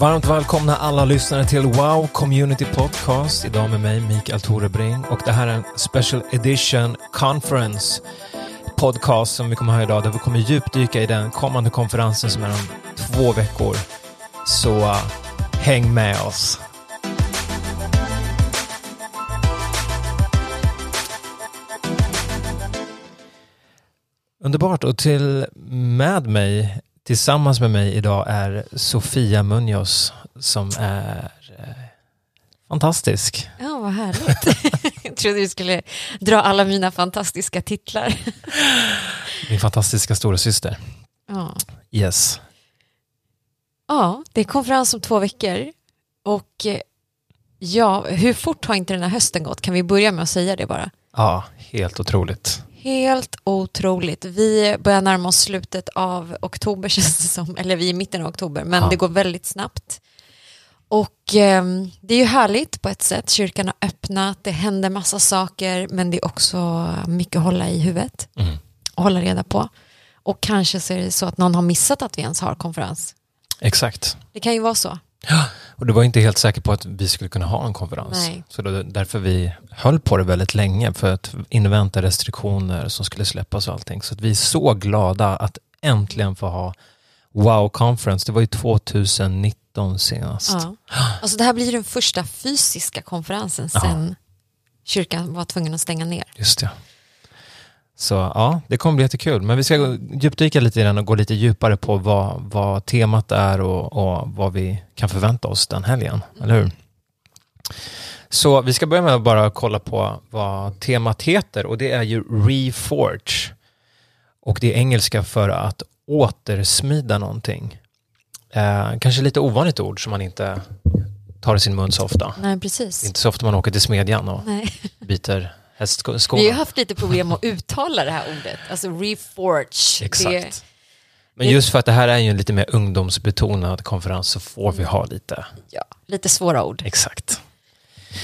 Varmt välkomna alla lyssnare till Wow Community Podcast. Idag med mig Mikael Torebring och det här är en special edition conference podcast som vi kommer ha idag där vi kommer djupdyka i den kommande konferensen som är om två veckor. Så uh, häng med oss. Underbart och till med mig Tillsammans med mig idag är Sofia Munoz som är eh, fantastisk. Ja, vad härligt. Jag trodde du skulle dra alla mina fantastiska titlar. Min fantastiska stora syster. Ja. Yes. ja, det är konferens om två veckor. Och eh, ja, hur fort har inte den här hösten gått? Kan vi börja med att säga det bara? Ja, helt otroligt. Helt otroligt. Vi börjar närma oss slutet av oktober känns det som, eller vi är i mitten av oktober, men Ja. det går väldigt snabbt. Och eh, det är ju härligt på ett sätt, kyrkan har öppnat, det händer massa saker, men det är också mycket att hålla i huvudet Mm. och hålla reda på. Och kanske så är det så att någon har missat att vi ens har konferens. Exakt. Det kan ju vara så. Och det var inte helt säker på att vi skulle kunna ha en konferens. Nej. Så var därför vi höll på det väldigt länge för att invänta restriktioner som skulle släppas och allting. Så att vi är så glada att äntligen få ha Wow Conference. Det var ju 2019 senast. Ja. Alltså det här blir den första fysiska konferensen Ja. sen kyrkan var tvungen att stänga ner. Just det. Så ja, det kommer bli jättekul. Men vi ska djupdyka lite i den och gå lite djupare på vad, vad temat är och, och vad vi kan förvänta oss den helgen. Eller hur? Så vi ska börja med att bara kolla på vad temat heter och det är ju Reforge. Och det är engelska för att återsmida någonting. Eh, kanske lite ovanligt ord som man inte tar i sin mun så ofta. Nej, Det precis. är inte så ofta man åker till smedjan och Nej. byter hästskorna. Vi har haft lite problem att uttala det här ordet, alltså reforge. Exakt. Det, Men just för att det här är ju en lite mer ungdomsbetonad konferens så får vi ha lite. ja, lite svåra ord. Exakt.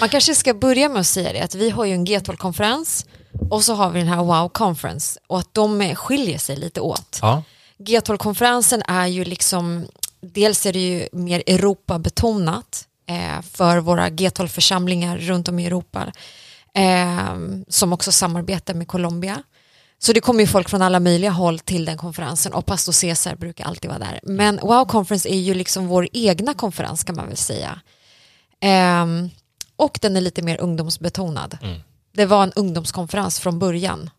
Man kanske ska börja med att säga det, att vi har ju en G12-konferens och så har vi den här Wow Conference och att de skiljer sig lite åt. Ja, G12-konferensen är ju liksom, dels är det ju mer Europa-betonat eh, för våra G12-församlingar runt om i Europa eh, som också samarbetar med Colombia. Så det kommer ju folk från alla möjliga håll till den konferensen och pastor Cesar brukar alltid vara där. Men Wow Conference är ju liksom vår egna konferens kan man väl säga. Ehm, och den är lite mer ungdomsbetonad. Mm. Det var en ungdomskonferens från början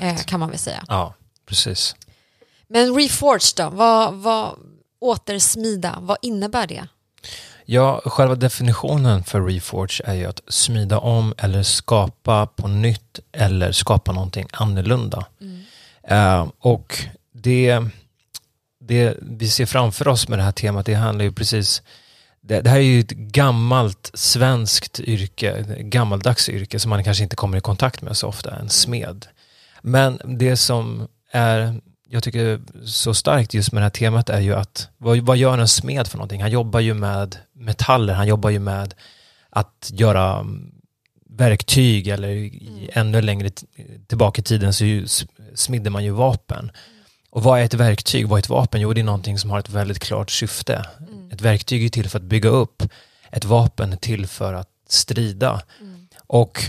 eh, kan man väl säga. Ja, precis. Men reforge då, vad, vad, återsmida, vad innebär det? Ja, själva definitionen för Reforge är ju att smida om eller skapa på nytt eller skapa någonting annorlunda. Eh, och det, det vi ser framför oss med det här temat, det handlar ju precis det, det här är ju ett gammalt svenskt yrke, gammaldags yrke som man kanske inte kommer i kontakt med så ofta, en smed. Men det som är, jag tycker så starkt just med det här temat är ju att vad, vad gör en smed för någonting? Han jobbar ju med metaller, han jobbar ju med att göra mm, verktyg eller i ännu längre tillbaka i tiden så ju, smidde man ju vapen. Och vad är ett verktyg? Vad är ett vapen? Jo, det är någonting som har ett väldigt klart syfte. Ett verktyg är till för att bygga upp. Ett vapen är till för att strida. Och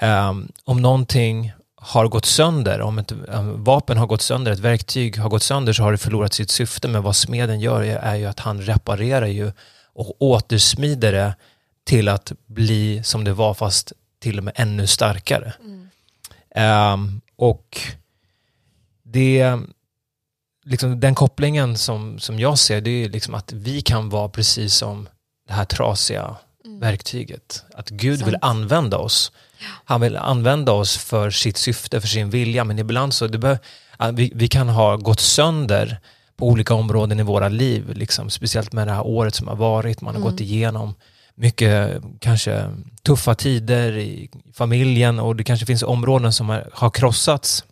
ehm, om någonting har gått sönder, om ett um, vapen har gått sönder, ett verktyg har gått sönder så har det förlorat sitt syfte. Men vad smeden gör är, är ju att han reparerar ju och återsmider det till att bli som det var fast till och med ännu starkare. Ehm, och det, liksom den kopplingen som, som jag ser det är liksom att vi kan vara precis som det här trasiga verktyget. Att Gud vill Sant. använda oss. Han vill använda oss för sitt syfte, för sin vilja, men ibland så det bör, vi, vi kan ha gått sönder på olika områden i våra liv, liksom, speciellt med det här året som har varit. Man har gått igenom mycket kanske tuffa tider i familjen och det kanske finns områden som har, har krossats.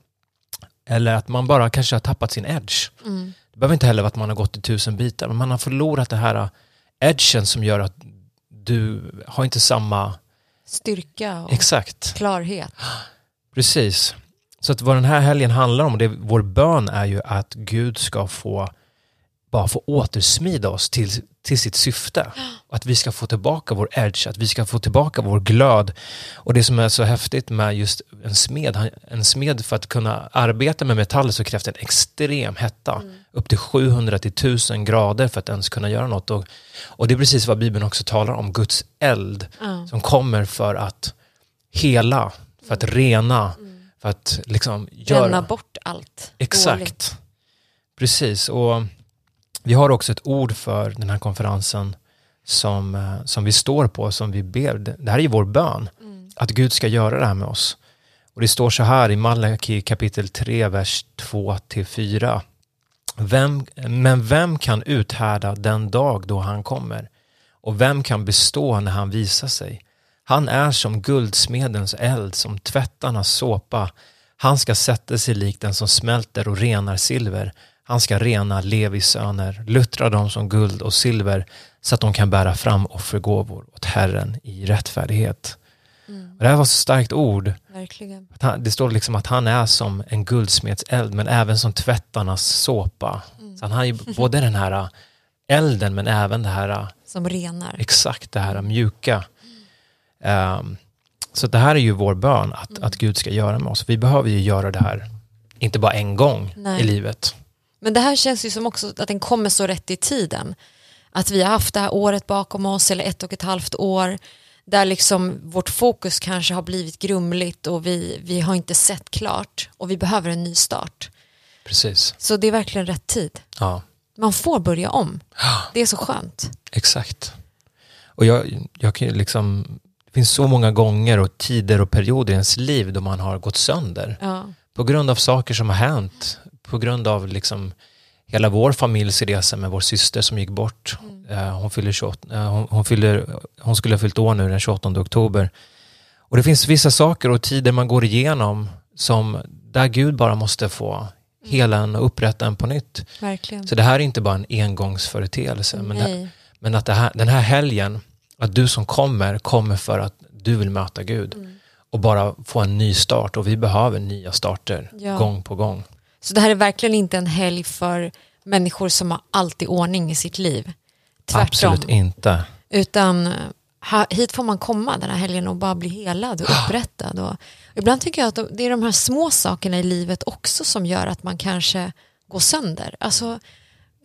Eller att man bara kanske har tappat sin edge. Mm. Det behöver inte heller vara att man har gått i tusen bitar, men man har förlorat det här edgen som gör att du har inte samma... Styrka och Exakt, klarhet. precis. Så att vad den här helgen handlar om, det, vår bön är ju att Gud ska få bara få återsmida oss till, till sitt syfte. Att vi ska få tillbaka vår edge, att vi ska få tillbaka vår glöd. Och det som är så häftigt med just en smed, en smed för att kunna arbeta med metaller så krävs det en extrem hetta. Upp till 700 till 1000 grader för att ens kunna göra något. Och, och det är precis vad Bibeln också talar om, Guds eld Ja. som kommer för att hela, för att rena, för att liksom göra... Bränna bort allt Exakt. dåligt. Precis. Och vi har också ett ord för den här konferensen som, eh, som vi står på, som vi ber. Det här är ju vår bön, att Gud ska göra det här med oss. Och det står så här i Malaki kapitel 3, vers 2-4. Vem, men vem kan uthärda den dag då han kommer? Och vem kan bestå när han visar sig? Han är som guldsmedens eld, som tvättarnas såpa. Han ska sätta sig lik den som smälter och renar silver. Han ska rena Levis söner, luttra dem som guld och silver så att de kan bära fram offergåvor åt Herren i rättfärdighet. Och det här var så starkt ord. Verkligen. Det står liksom att han är som en guldsmeds eld men även som tvättarnas såpa. Så han har ju både den här elden men även det här Som renar. exakt det här mjuka. Ehm, så det här är ju vår bön att, att Gud ska göra med oss. Vi behöver ju göra det här, inte bara en gång Nej. i livet. Men det här känns ju som också att den kommer så rätt i tiden. Att vi har haft det här året bakom oss eller ett och ett halvt år där liksom vårt fokus kanske har blivit grumligt och vi, vi har inte sett klart och vi behöver en ny start. Precis. Så det är verkligen rätt tid. Ja, Man får börja om. Det är så skönt. exakt. Och jag, jag kan ju liksom, det finns så många gånger och tider och perioder i ens liv då man har gått sönder. Ja. På grund av saker som har hänt. På grund av liksom hela vår familjs resa med vår syster som gick bort. Eh, hon, fyller 28, eh, hon, hon, fyller, hon skulle ha fyllt år nu den 28 oktober. Och det finns vissa saker och tider man går igenom som där Gud bara måste få hela en och upprätta en på nytt. Verkligen. Så det här är inte bara en engångsföreteelse. Men, det, men att det här, den här helgen, att du som kommer, kommer för att du vill möta Gud. Mm. Och bara få en ny start. Och vi behöver nya starter Ja. gång på gång. Så det här är verkligen inte en helg för människor som har allt i ordning i sitt liv. Tvärtom. Absolut inte. Utan hit får man komma den här helgen och bara bli helad och upprättad. Och, ibland tycker jag att de- det är de här små sakerna i livet också som gör att man kanske går sönder. Alltså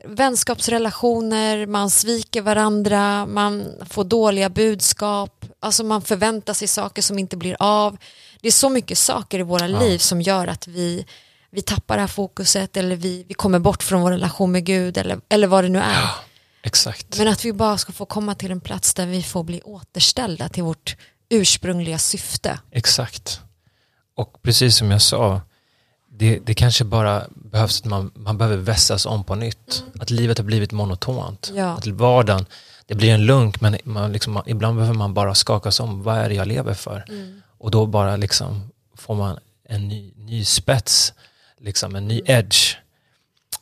vänskapsrelationer, man sviker varandra, man får dåliga budskap, alltså man förväntar sig saker som inte blir av. Det är så mycket saker i våra liv som gör att vi, vi tappar det här fokuset eller vi, vi kommer bort från vår relation med Gud eller, eller vad det nu är. Exakt. Men att vi bara ska få komma till en plats där vi får bli återställda till vårt ursprungliga syfte. Exakt. Och precis som jag sa, det, det kanske bara behövs att man, man behöver vässas om på nytt. Att livet har blivit monotont. Ja. Att vardagen, det blir en lunk men man liksom, man, ibland behöver man bara skakas om. Vad är det jag lever för? Och då bara liksom får man en ny, ny spets, liksom en ny edge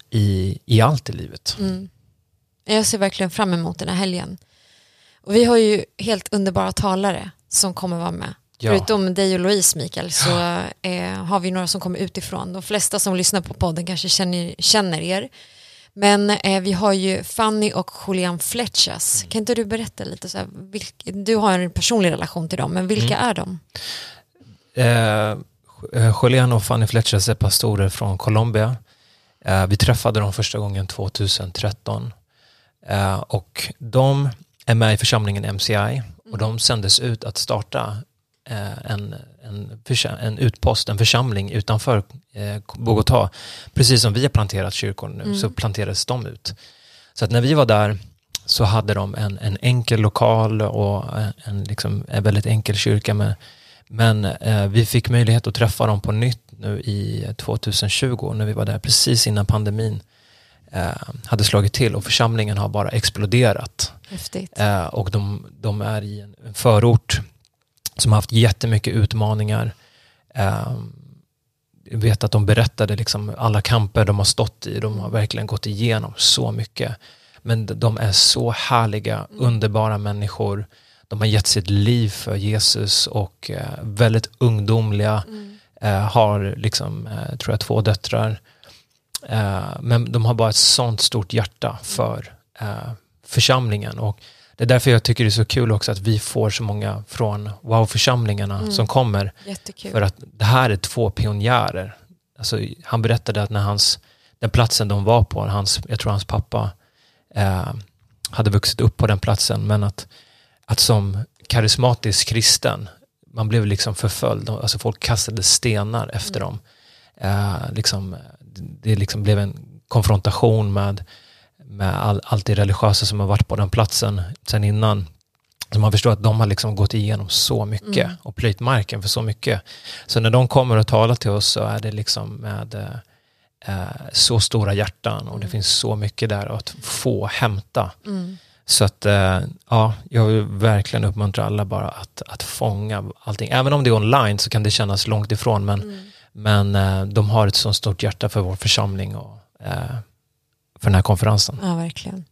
i, i allt i livet. Jag ser verkligen fram emot den här helgen. Och vi har ju helt underbara talare som kommer vara med. Ja. Förutom dig och Louise Mikael så eh, har vi några som kommer utifrån. De flesta som lyssnar på podden kanske känner, känner er. Men eh, vi har ju Fanny och Julian Fletchas. Kan inte du berätta lite? Så här, vilk, du har en personlig relation till dem, men vilka är de? Eh, Julian och Fanny Fletcher är pastorer från Colombia. Eh, vi träffade dem första gången 2013. Eh, och de är med i församlingen MCI och de sändes ut att starta eh, en, en, försa- en utpost, en församling utanför eh, Bogotá. Precis som vi har planterat kyrkor nu så planterades de ut. Så att när vi var där så hade de en, en enkel lokal och en, en, liksom, en väldigt enkel kyrka med men eh, vi fick möjlighet att träffa dem på nytt nu i 2020 när vi var där precis innan pandemin eh, hade slagit till och församlingen har bara exploderat. Häftigt. Eh, och de, de är i en en förort som har haft jättemycket utmaningar. Eh, jag vet att de berättade liksom alla kamper de har stått i. De har verkligen gått igenom så mycket. Men de- är så härliga, underbara människor. De har gett sitt liv för Jesus och eh, väldigt ungdomliga. Eh, har liksom, eh, tror jag, två döttrar. Men de har bara ett sånt stort hjärta för församlingen. Och det är därför jag tycker det är så kul också att vi får så många från wow-församlingarna Mm. som kommer. Jättekul. För att det här är två pionjärer. Alltså, han berättade att när hans, den platsen de var på, hans, jag tror hans pappa eh, hade vuxit upp på den platsen, men att, att som karismatisk kristen, man blev liksom förföljd. Alltså folk kastade stenar efter dem. Eh, liksom, det liksom blev en konfrontation med, med all, allt det religiösa som har varit på den platsen sen innan. Så man förstår att de har liksom gått igenom så mycket Mm. och plöjt marken för så mycket. Så när de kommer och talar till oss så är det liksom med eh, eh, så stora hjärtan och det Mm. finns så mycket där att få hämta. Mm. Så att eh, ja, jag vill verkligen uppmuntra alla bara att, att fånga allting. Även om det är online så kan det kännas långt ifrån men, Mm. men eh, de har ett så stort hjärta för vår församling och eh, för den här konferensen. Ja, verkligen.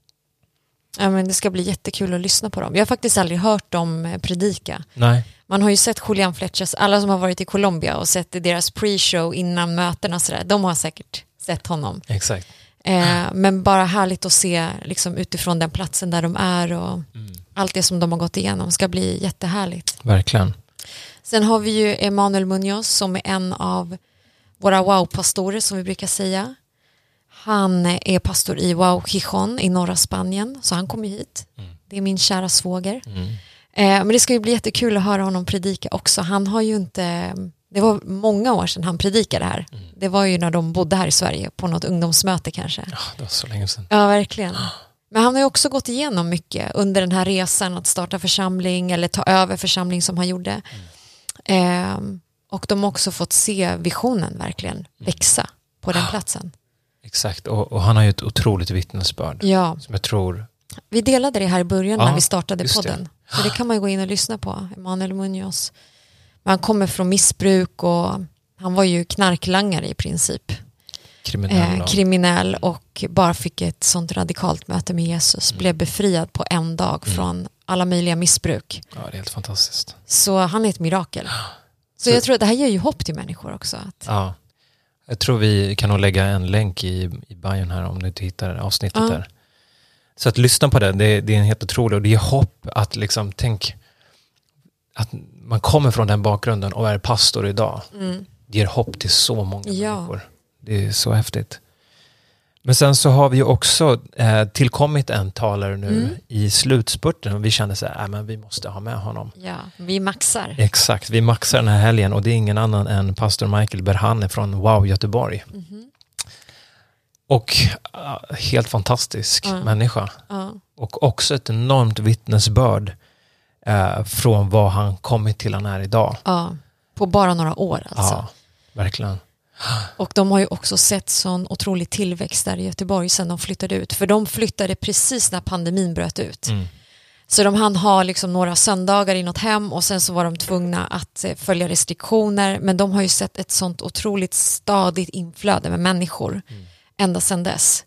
Ja, men det ska bli jättekul att lyssna på dem. Jag har faktiskt aldrig hört dem eh, predika. Nej, Man har ju sett Julian Fletchers, alla som har varit i Colombia och sett deras pre-show innan mötena, och sådär, de har säkert sett honom. exakt. Eh, men bara härligt att se liksom, utifrån den platsen där de är och Mm. allt det som de har gått igenom ska bli jättehärligt. Verkligen. Sen har vi ju Emanuel Munoz som är en av våra wow-pastorer som vi brukar säga. Han är pastor i Wow Gijon i norra Spanien, så han kommer hit. Mm. Det är min kära svåger. Mm. Eh, men det ska ju bli jättekul att höra honom predika också. Han har ju inte, det var många år sedan han predikade här. Mm. Det var ju när de bodde här i Sverige på något ungdomsmöte kanske. Ja, det var så länge sedan. Ja, verkligen. Men han har ju också gått igenom mycket under den här resan att starta församling eller ta över församling som han gjorde. Ehm, och de har också fått se visionen verkligen växa på den platsen. Exakt, och, och han har ju ett otroligt vittnesbörd Ja, som jag tror, vi delade det här i början Ja, när vi startade just det. podden. Så det kan man ju gå in och lyssna på, Emanuel Munoz. Men han kommer från missbruk och han var ju knarklangare i princip. kriminell. eh, kriminell och bara fick ett sånt radikalt möte med Jesus. Blev befriad på en dag Mm. från alla möjliga missbruk. ja, det är helt fantastiskt. Så han är ett mirakel. Så, Så- jag tror att det här ger ju hopp till människor också. Att, Ja. Jag tror vi kan nog lägga en länk i, i bion här om du inte hittar avsnittet Ja. där. Så att lyssna på det, det, det är en helt otrolig och det ger hopp att liksom, tänk att man kommer från den bakgrunden och är pastor idag. mm, Det ger hopp till så många Ja. människor. Det är så häftigt. Men sen så har vi ju också eh, tillkommit en talare nu Mm. i slutspurten och vi kände så här, äh, men vi måste ha med honom. ja, vi maxar. Exakt, vi maxar den här helgen och det är ingen annan än pastor Michael Berhane från Wow Göteborg. Mhm. Och uh, helt fantastisk Ja. människa. Och också ett enormt vittnesbörd eh, från vad han kommit till han är idag. ja, på bara några år alltså. Ja, verkligen. Och de har ju också sett sån otrolig tillväxt där i Göteborg sedan de flyttade ut. För de flyttade precis när pandemin bröt ut. Mm. Så de hann ha liksom några söndagar i något hem och sen så var de tvungna att eh, följa restriktioner. Men de har ju sett ett sånt otroligt stadigt inflöde med människor Mm. ända sedan dess.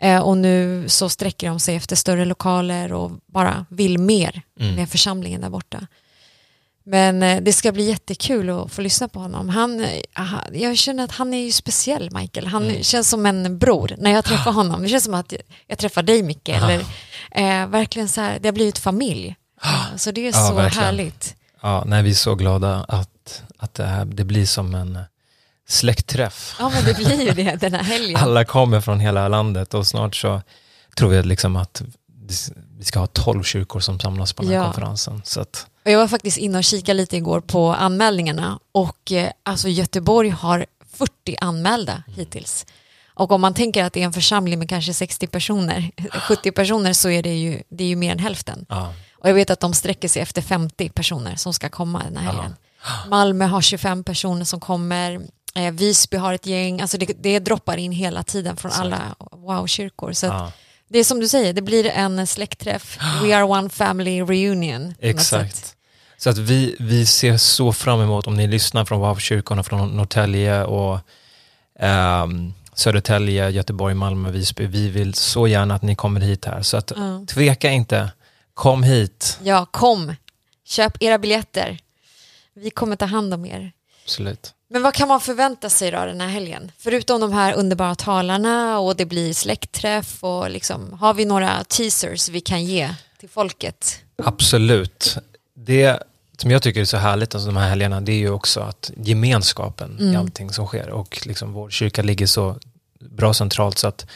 Eh, och nu så sträcker de sig efter större lokaler och bara vill mer Mm. med församlingen där borta. Men eh, det ska bli jättekul att få lyssna på honom. Han, eh, aha, jag känner att han är ju speciell, Michael. Han Mm. känns som en bror när jag träffar honom. Det känns som att jag träffar dig, Micke. Ah. Eller, eh, verkligen så här, det har blivit familj. Eh, Så det är Ja, så verkligen. härligt. Ja, nej, vi är så glada att, att det, här, det blir som en släktträff. Ja, men det blir ju det den här helgen. Alla kommer från hela landet och snart så tror vi liksom att vi ska ha tolv kyrkor som samlas på den här Ja. konferensen. Så att, jag var faktiskt inne och kikade lite igår på anmälningarna och eh, alltså Göteborg har 40 anmälda hittills. Och om man tänker att det är en församling med kanske 60 personer, 70 personer så är det ju, det är ju mer än hälften. ja, Och jag vet att de sträcker sig efter 50 personer som ska komma den här Ja. helgen. Malmö har 25 personer som kommer, eh, Visby har ett gäng, alltså det, det droppar in hela tiden från Exakt. alla wow-kyrkor. Så att det är som du säger, det blir en släktträff, we are one family reunion. exakt. Så att vi, vi ser så fram emot om ni lyssnar från WAV-kyrkorna från Norrtälje och ehm, Södertälje, Göteborg, Malmö, Visby. Vi vill så gärna att ni kommer hit här. Så att Ja. tveka inte, kom hit. Ja, kom. Köp era biljetter. Vi kommer ta hand om er. Absolut. Men vad kan man förvänta sig då den här helgen? Förutom de här underbara talarna och det blir släktträff och liksom, har vi några teasers vi kan ge till folket? Absolut. Det som jag tycker är så härligt alltså de här helgerna det är ju också att gemenskapen Mm. i allting som sker och liksom vår kyrka ligger så bra centralt så att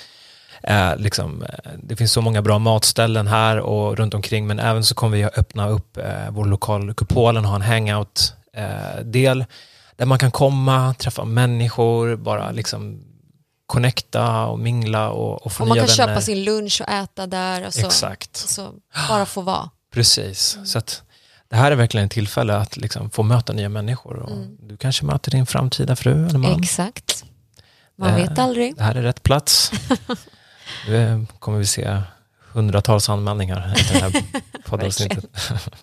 eh, liksom, eh, det finns så många bra matställen här och runt omkring men även så kommer vi att öppna upp eh, vår lokal Kupolen och ha en hangout eh, del där man kan komma, träffa människor, bara liksom connecta och mingla och, och få Och man nya kan vänner. köpa sin lunch och äta där och så, Exakt. så bara få vara. Precis, så att det här är verkligen ett tillfälle att liksom få möta nya människor. Och Du kanske möter din framtida fru eller man. Exakt. Man Eh, vet aldrig. Det här är rätt plats. nu kommer vi se hundratals anmälningar efter det här poddavsnittet.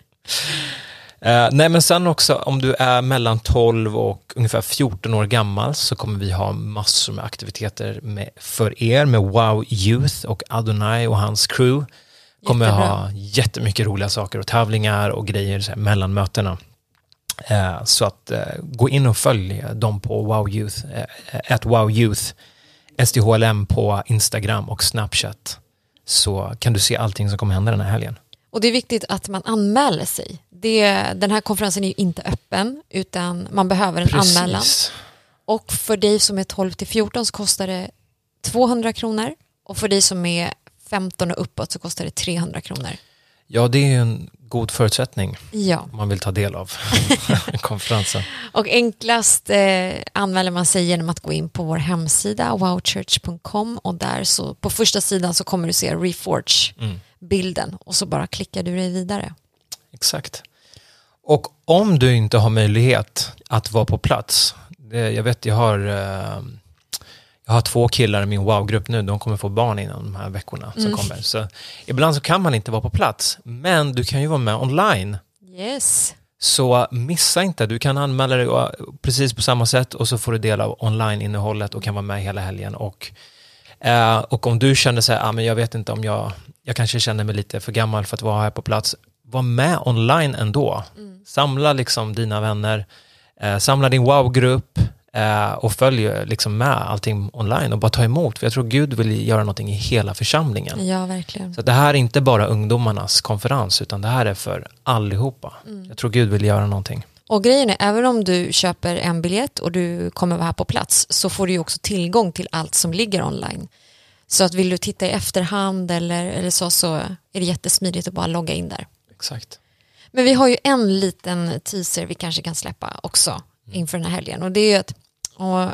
Eh, nej men sen också om du är mellan 12 och ungefär 14 år gammal så kommer vi ha massor med aktiviteter med, för er med Wow Youth och Adonai och hans crew. Kommer Jättebra. ha jättemycket roliga saker och tävlingar och grejer så här, mellan mötena. Eh, så att eh, gå in och följ dem på Wow Youth, at Wow Youth, SDHLM på Instagram och Snapchat. Så kan du se allting som kommer hända den här helgen. Och det är viktigt att man anmäler sig. Det, den här konferensen är ju inte öppen utan man behöver en anmälan. Och för dig som är 12 till 14 så kostar det 200 kronor och för dig som är 15 och uppåt så kostar det 300 kronor. Ja, det är ju en god förutsättning Ja, om man vill ta del av konferensen. och enklast eh, anmäler man sig genom att gå in på vår hemsida wowchurch.com och där så på första sidan så kommer du se Reforge-bilden och så bara klickar du dig vidare. Exakt. Och om du inte har möjlighet att vara på plats, det, jag vet jag har, eh, jag har två killar i min wow-grupp nu, de kommer få barn innan de här veckorna som kommer. Så ibland så kan man inte vara på plats, men du kan ju vara med online. Yes. Så missa inte, du kan anmäla dig precis på samma sätt och så får du del av online-innehållet och kan vara med hela helgen. Och, eh, och om du känner så här, ah, men jag vet inte om jag, jag kanske känner mig lite för gammal för att vara här på plats, var med online ändå. Samla liksom dina vänner, eh, samla din wow-grupp eh, och följ liksom med allting online och bara ta emot. För jag tror Gud vill göra någonting i hela församlingen. Ja, verkligen. Så det här är inte bara ungdomarnas konferens utan det här är för allihopa. Jag tror Gud vill göra någonting. Och grejen är, även om du köper en biljett och du kommer vara här på plats så får du också tillgång till allt som ligger online. Så att vill du titta i efterhand eller, eller så, så är det jättesmidigt att bara logga in där. Exakt. Men vi har ju en liten teaser vi kanske kan släppa också inför den här helgen. Och det är ju att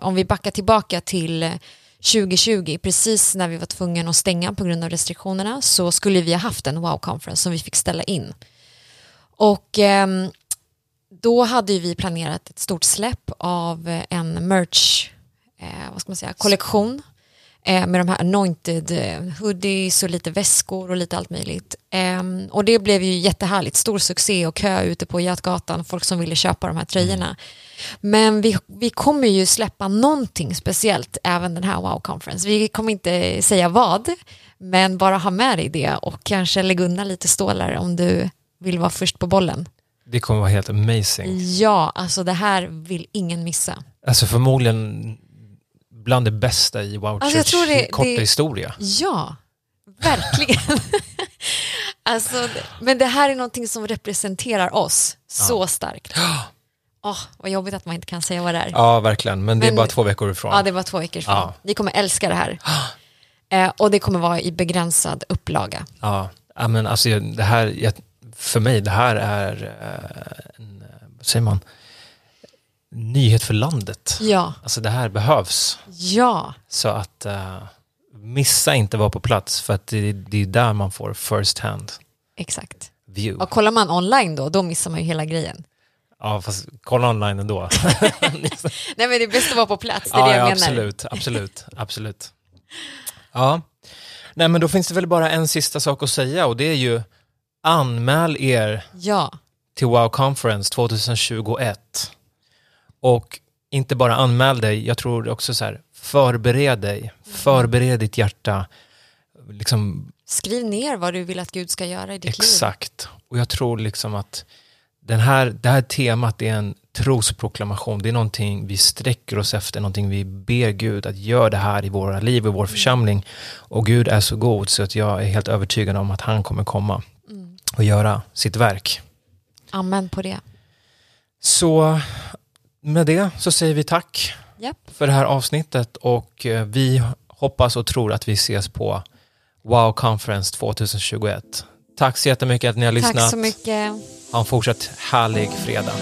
om vi backar tillbaka till 2020, precis när vi var tvungna att stänga på grund av restriktionerna, så skulle vi ha haft en wow-conference som vi fick ställa in. Och ehm, då hade vi planerat ett stort släpp av en merch, eh, vad ska man säga, kollektion eh, med de här anointed eh, hoodies och lite väskor och lite allt möjligt. Ehm, och det blev ju jättehärligt, stor succé och kö ute på Götgatan, folk som ville köpa de här tröjorna. Men vi, vi kommer ju släppa någonting speciellt även den här Wow Conference. Vi kommer inte säga vad, men bara ha med dig det och kanske lägga undan lite stålar om du vill vara först på bollen. Det kommer vara helt amazing. Ja, alltså det här vill ingen missa. Alltså förmodligen bland det bästa i Wow Alltså, jag Church tror det- korta det- historia. Ja, verkligen. alltså, men det här är någonting som representerar oss så starkt. Åh, vad jobbigt att man inte kan säga vad det är. Ja, verkligen. Men det är Men- bara två veckor ifrån. Ja, det var två veckor sedan. Ja. Ni kommer älska det här. Eh, och det kommer vara i begränsad upplaga. Ja, ja men alltså det här, jag, för mig, det här är eh, en, eh, vad säger man, nyhet för landet. Ja, Alltså det här behövs. ja, Så att eh, missa inte vara på plats för att det, det är där man får first hand exakt. view. Och kollar man online då, då missar man ju hela grejen. Ja, fast kolla online ändå. Nej men det är bäst att vara på plats, det är ja, det jag ja, menar. absolut, absolut, absolut. Ja, nej men då finns det väl bara en sista sak att säga och det är ju anmäl er Ja, till Wow Conference 2021. Och inte bara anmäl dig, jag tror också så här, förbered dig, förbered ditt hjärta. Liksom, skriv ner vad du vill att Gud ska göra i ditt liv. exakt. Och jag tror liksom att den här, det här temat är en trosproklamation. Det är någonting vi sträcker oss efter, någonting vi ber Gud att göra det här i våra liv, i vår församling. Och Gud är så god så att jag är helt övertygad om att han kommer komma och göra sitt verk. Amen på det. Så med det så säger vi tack Japp. för det här avsnittet och eh, vi hoppas och tror att vi ses på Wow Conference 2021. Tack så jättemycket att ni har lyssnat. Tack så mycket. Ha en fortsatt härlig fredag.